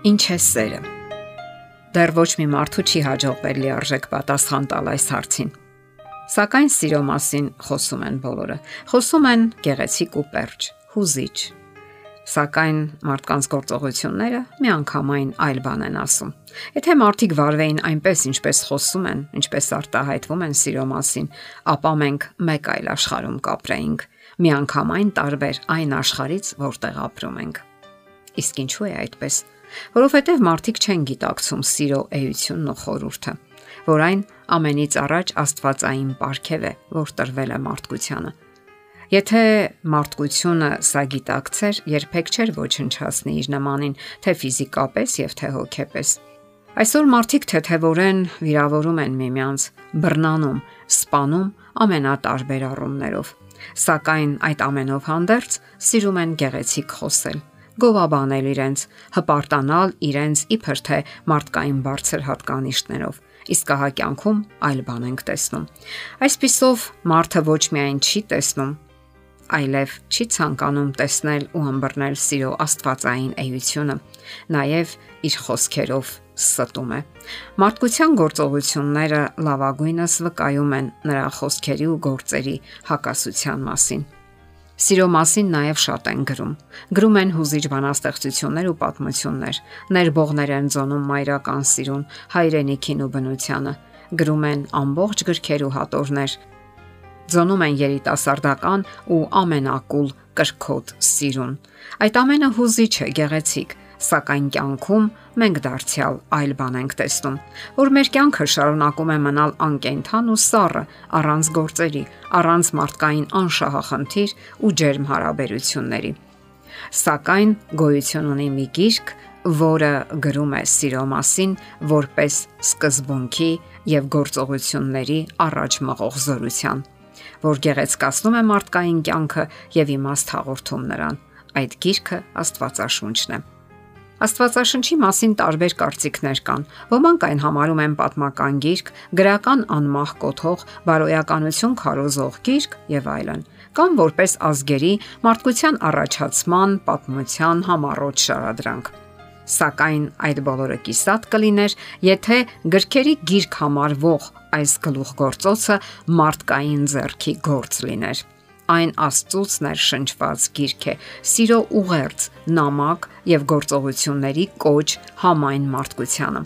Ինչ է սերը։ Դեռ ոչ մի մարդու չի հաջողվել լիարժեք պատասխան տալ այս հարցին։ Սակայն սիրո մասին խոսում են բոլորը։ Խոսում են գեղեցիկ ու պերճ, հուզիչ։ Սակայն մարդկանց գործողությունները միանգամայն այլ բան են ասում։ Եթե մարդիկ վարվեին այնպես, ինչպես խոսում են, ինչպես արտահայտվում են սիրո մասին, ապա մենք մեկ այլ աշխարհում կապրեինք, միանգամայն տարբեր այն աշխարից, որտեղ ապրում ենք։ Իսկ ինչու է այդպես որովհետև մարդիկ չեն գիտակցում սիրո էությունն ու խորուրդը, որ այն ամենից առաջ Աստվածային ապարքև է, որ տրվել է մարդկությանը։ Եթե մարդկությունը սա գիտակցեր, երբեք չէր ոչնչացնի իր նմանին, թե ֆիզիկապես եւ թե հոգեպես։ Այսօր մարդիկ թեթևորեն վիրավորում են միմյանց, բռնանում, սպանում ամենատարբեր առումներով։ Սակայն այդ ամենով հանդերձ սիրում են գեղեցիկ խոսել, գովաբանել իրենց, հպարտանալ իրենց իբր թե մարդկային բարձր հատկանիշներով։ Իսկ ահա կյանքում այլ բան ենք տեսնում։ Այսպիսով մարդը ոչ միայն չի տեսնում, այլև չի ցանկանում տեսնել ու ըմբռնել սիրո աստվածային էությունը, նաև իր խոսքերով ստում է։ Մարդկության գործողությունները լավագույնս վկայում են նրա խոսքերի ու գործերի հակասության մասին։ Սիրո մասին նաև շատ են գրում։ Գրում են հուզիչ բանաստեղծություններ ու պատմություններ, ներբողներ են զոնում մայրական սիրուն, հայրենիքին ու բնությանը։ Գրում են ամբողջ գրքեր ու հատորներ։ Զոնում են երիտասարդական ու ամենակուլ կրքոտ սիրուն։ Այդ ամենը հուզիչ է, գեղեցիկ, սակայն կյանքում մենք դարձյալ այլ բան ենք տեսնում, որ մեր կյանքը շարունակում է մնալ անկենթան ու սառը, առանց գործերի, առանց մարդկային անշահախնդիր ու ջերմ հարաբերությունների։ Սակայն գոյություն ունի մի գիրք, որը գրում է սիրո մասին որպես սկզբունքի եւ գործողությունների առաջ մղող զորության, որ գեղեցկացնում է մարդկային կյանքը եւ իմաստ հաղորդում նրան։ Այդ գիրքը Աստվածաշունչն է։ Աստվածաշնչի մասին տարբեր կարծիքներ կան։ Ոմանք այն համարում են պատմական գիրք, գրական անմահ կոթող, բարոյականություն քարոզող գիրք եւ այլն, կամ որպես ազգերի մարդկության առաջացման պատմության համառոտ շարադրանք։ Սակայն այդ բոլորը կիսատ կլիներ, եթե գրքերի գիրք համարվող այս գլուխգործոցը մարդկային ձեռքի գործ լիներ այն Աստծուց ներշնչված գիրք է։ Սիրո ուղերձ, նամակ եւ գործողությունների կոչ համայն մարդկությանը։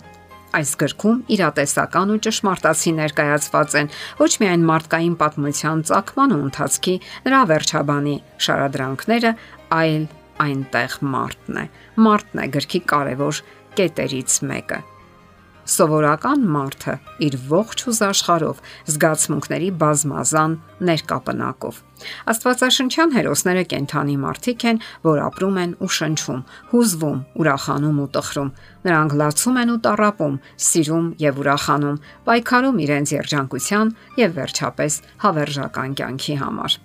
Այս գրքում իրատեսական ու ճշմարտացի ներկայացված են ոչ միայն մարդկային պատմության ցակման ու ընթացքի նրա վերջաբանի շարադրանքները, այլ այնտեղ մարդն է։ Մարդն է գրքի կարևոր կետերից մեկը սովորական մարդը իր ողջ ուզաշխարով զգացմունքների բազմազան ներկապնակով։ Աստվածաշնչյան հերոսները կենթանի մարդիկ են, որ ապրում են ու շնչում, հուզվում, ուրախանում ու տխրում։ Նրանք լացում են ու տարապում, սիրում եւ ուրախանում, պայքարում իրենց երջանկության եւ վերջապես հավերժական կյանքի համար։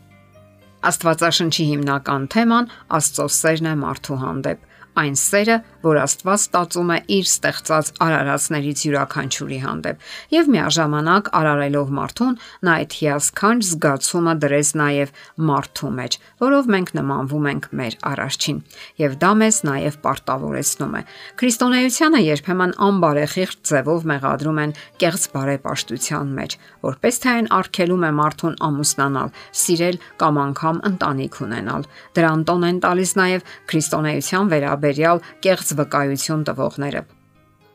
Աստվածաշնչի հիմնական թեման Աստծո սերն է մարդու հանդեպ այն սերը, որ Աստված ստացում է իր ստեղծած արարածներից յուրաքանչյուրի հանդեպ, եւ միաժամանակ արարելով մարդուն, նա այդ հիասքանչ զգացումը դրեց նաեւ մարդու մեջ, որով մենք նմանվում ենք մեր արարչին, եւ դա մեզ նաեւ պարտավորեցնում է։ Քրիստոնեությանը երբեմն անբարեխիղճ ձևով մեղադրում են կեղծ բարեպաշտության մեջ, որպես թե այն արգելում է մարդուն ամուսնանալ, սիրել կամ անգամ ընտանիք ունենալ։ Դրան տոն են տալիս նաեւ քրիստոնեության վերաբերյալ վերաբերյալ կեղծ վկայություն տվողները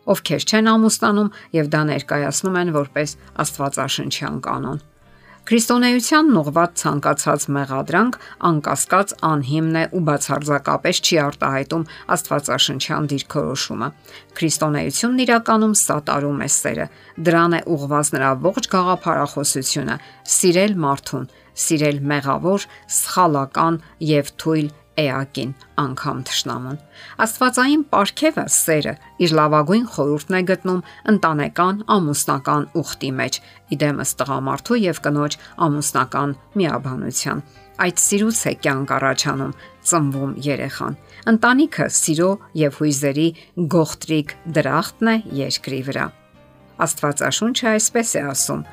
ովքեր չեն ամուսնանում եւ դա ներկայացնում են որպես աստվածաշնչյան կանոն։ Քրիստոնեությանն ուղված ցանկացած մեղադրանք անկասկած անհիմն է ու բացարձակապես չի արտահայտում Աստվածաշնչյան դիրքորոշումը։ Քրիստոնեությունն իրականում սատարում է սերը, դրան է ուղված նրա ողջ գաղափարախոսությունը՝ սիրել մարդուն, սիրել մեղավոր, սխալական եւ թույլ էակին անգամ ճշնամուն։ Աստվածային ապարքևը սերը իր լավագույն խորհուրդն է գտնում ընտանեկան ամուսնական ուխտի մեջ՝ իդեմս տղամարդու եւ կնոջ ամուսնական միաբանության։ Այդ սիրուց է կյանք առաջանում, ծնվում երեխան։ Ընտանիքը սիրո եւ հույզերի գողտրիկ դրախտն է երկրի վրա։ Աստվածաշունչը այսպես է ասում.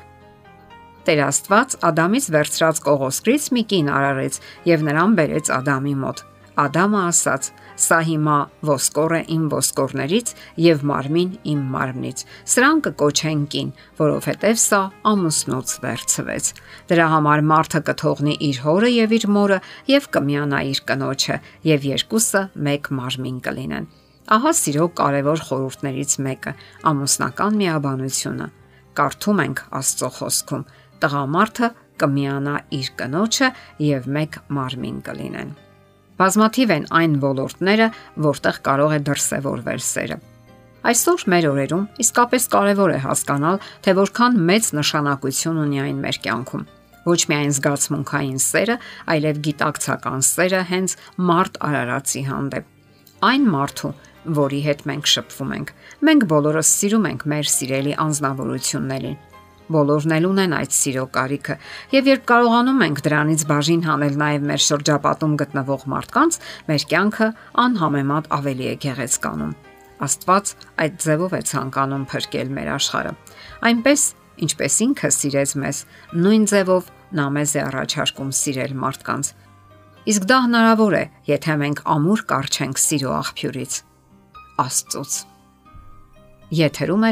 Տեր Աստված Ադամից վերցրած կողոսկրից մի կին արարեց եւ նրան բերեց Ադամի մոտ։ Ադամը ասաց. Սա հիմա ոսկոր է իմ ոսկորներից եւ մարմին իմ մարմնից։ Սրան կկոչեն կին, որովհետեւ սա ամուսնուց վերցվեց։ Դրա համար մարդը կթողնի իր հորը եւ իր մորը եւ կմիանա իր կնոջը եւ երկուսը մեկ մարմին կլինեն։ Ահա սիրո կարևոր խորհուրդներից մեկը՝ ամուսնական միաբանությունը։ Կարդում ենք Աստծո խոսքում. Տղամարդը կմիանա իր կնոջը եւ մեկ մարմին կլինեն։ Բազմաթիվ են այն ոլորտները, որտեղ կարող է դրսևորվել սերը։ Այսօր մեր օրերում իսկապես կարևոր է հասկանալ, թե որքան մեծ նշանակություն ունի այն մեր կյանքում։ Ոչ միայն զգացմունքային սերը, այլև գիտակցական սերը հենց մարդ արարածի հանդեպ։ Այն մարդու, որի հետ մենք շփվում ենք։ Մենք բոլորս սիրում ենք մեր սիրելի անznավորություններին, Բոլորն էլ ունեն այդ սիրո կարիքը, եւ երբ կարողանում ենք դրանից բաժին հանել նաեւ մեր շրջապատում գտնվող մարդկանց, մեր կյանքը անհամեմատ ավելի է գեղեցկանում։ Աստված այդ ձևով է ցանկանում փրկել մեր աշխարհը։ Այնպես, ինչպես ինքը սիրեց մեզ, նույն ձևով նա մեզ է առաջարկում սիրել մարդկանց։ Իսկ դա հնարավոր է, եթե մենք ամուր կարճենք սիրո աղբյուրից։ Աստծոց։ Եթերում է